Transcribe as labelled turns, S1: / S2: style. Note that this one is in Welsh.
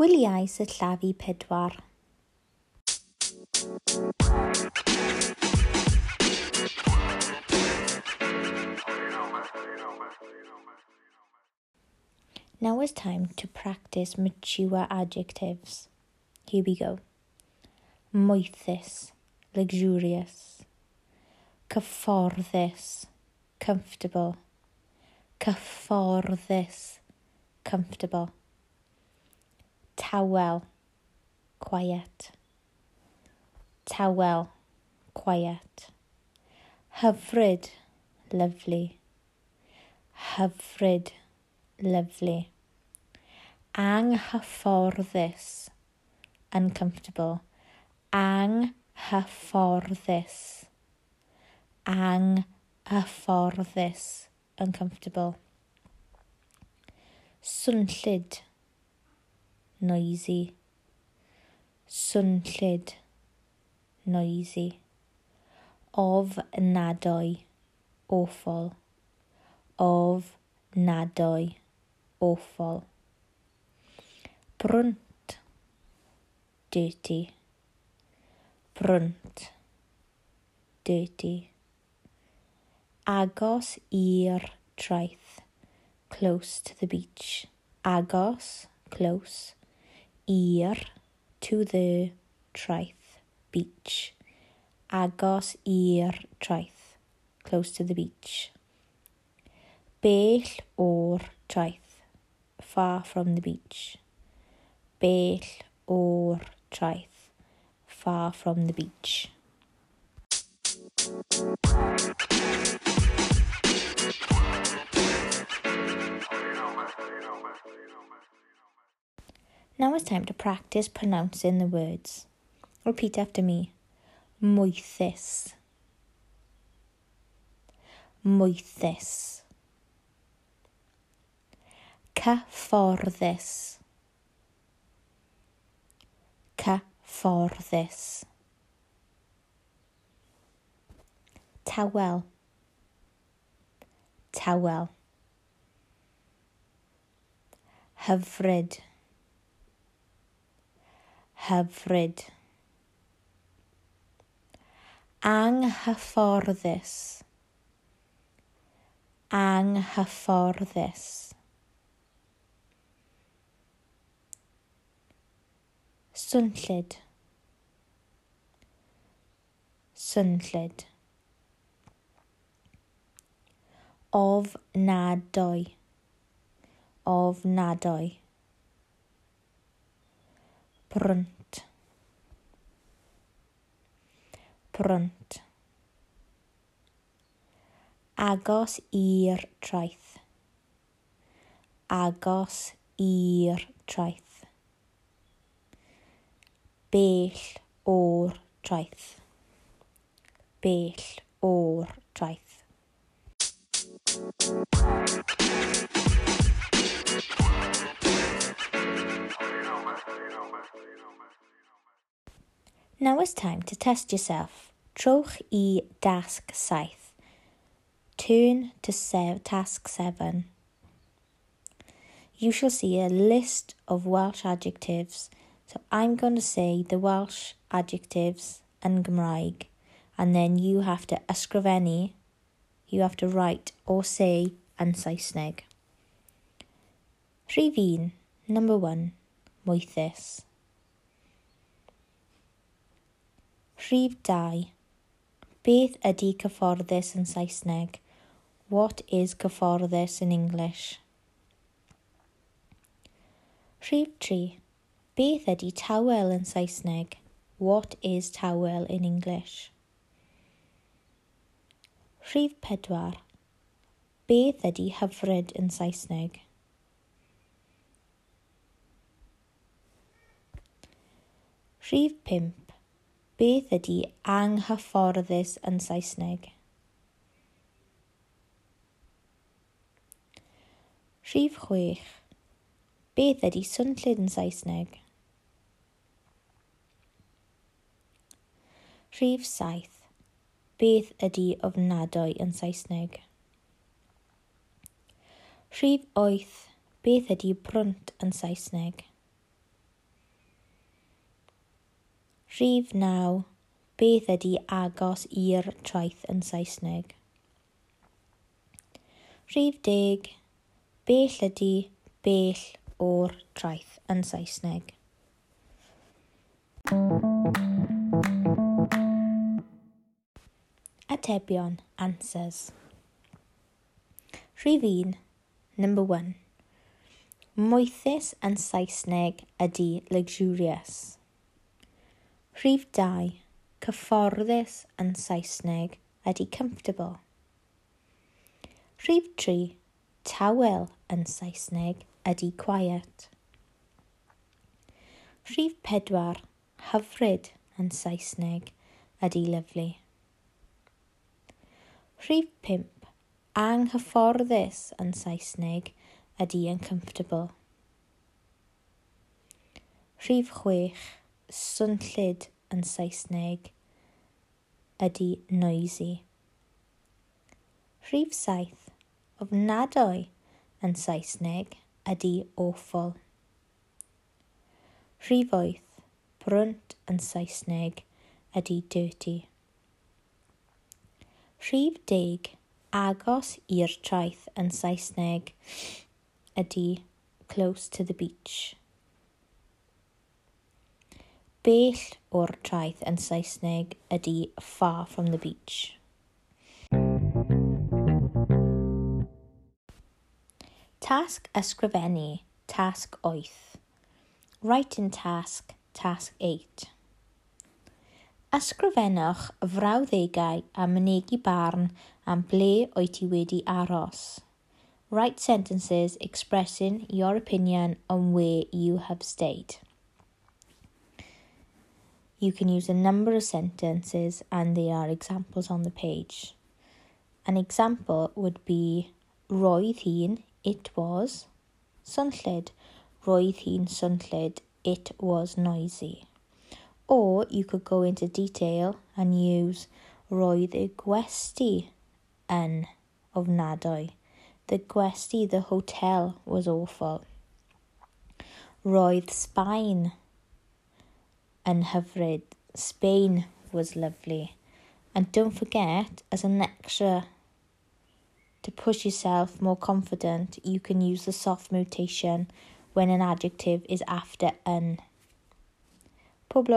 S1: Gwyliau sillafu pedwar. Now it's time to practice mature adjectives. Here we go. Moethus, luxurious. Cyfforddus, comfortable. Cyfforddus, comfortable. Towel. Quiet. Towel. Quiet. Hyfryd. Lovely. Hyfryd. Lovely. Anghyfforddus. Uncomfortable. Anghyfforddus. Anghyfforddus. Uncomfortable. Swnllyd noisy. Swnllyd, noisy. Of nadoi, awful. Of nadoi, awful. Brunt, dirty. Brunt, dirty. Agos i'r traeth, close to the beach. Agos, close i'r to the traeth beach. Agos i'r traeth close to the beach. Bell o'r traeth far from the beach. Bell o'r traeth far from the beach. Now it's time to practice pronouncing the words. Repeat after me. Moethus. Moethus. Cyfforddus. Cyfforddus. Tawel. Tawel. Hyfryd hyfryd. Anghyfforddus. Anghyfforddus. Swnllyd. Swnllid. Ofnadwy. Ofnadwy pront pront agos i'r traeth. Agos i'r traeth. Bell o'r traeth. Bell o'r traeth. Thank you. Now it's time to test yourself. Trowch i dasg saith. Turn to sev- task 7. You shall see a list of Welsh adjectives So I'm going to say the Welsh adjectives yn Gymraeg and then you have to ysgrifennu, you have to write or say yn Saesneg. Rhif number one, moethus. Rhif 2. Beth ydy cyfforddus yn Saesneg? What is cyfforddus in English? Rhif 3. Beth ydy tawel yn Saesneg? What is tawel in English? Rhif 4. Beth ydy hyfryd yn Saesneg? Rhif 5. Beth ydy anghyfforddus yn Saesneg? Rhif chwech. Beth ydy swnllyd yn Saesneg? Rhif saith. Beth ydy ofnadwy yn Saesneg? Rhif oeth. Beth ydy brwnt yn Saesneg? Rhif 9. Beth ydy agos i'r traeth yn Saesneg? Rhif 10. Bell ydy bell o'r traeth yn Saesneg? Atebion, answers. Rhif 1. Number 1. Moethus yn Saesneg ydy luxurious. Rhif 2. Cyfforddus yn Saesneg ydy comfortable. Rhif 3. Tawel yn Saesneg ydy quiet. Rhif 4. Hyfryd yn Saesneg ydy lyflu. Rhif 5. Anghyfforddus yn Saesneg ydy uncomfortable. Rhif 6 swnllyd yn Saesneg ydy noisy. Rhif saith, ofnadwy yn Saesneg ydy awful. Rhif wyth, brwnt yn Saesneg ydy dirty. Rhif deg, agos i'r traeth yn Saesneg ydy close to the beach bell o'r traeth yn Saesneg ydy far from the beach. Tasg ysgrifennu, tasg 8. Writing task, task 8. Ysgrifennwch frawddegau a mynegu barn am ble o'i ti wedi aros. Write sentences expressing your opinion on where you have stayed. You can use a number of sentences and there are examples on the page. An example would be Roedd hi'n, it was. Sunllid, roedd hi'n sunllid, it was noisy. Or you could go into detail and use roedd y gwesti yn ofnadwy. The gwesti, the hotel, was awful. Roedd Sbaen and have read. Spain was lovely. And don't forget, as an extra, to push yourself more confident, you can use the soft mutation when an adjective is after an. Pob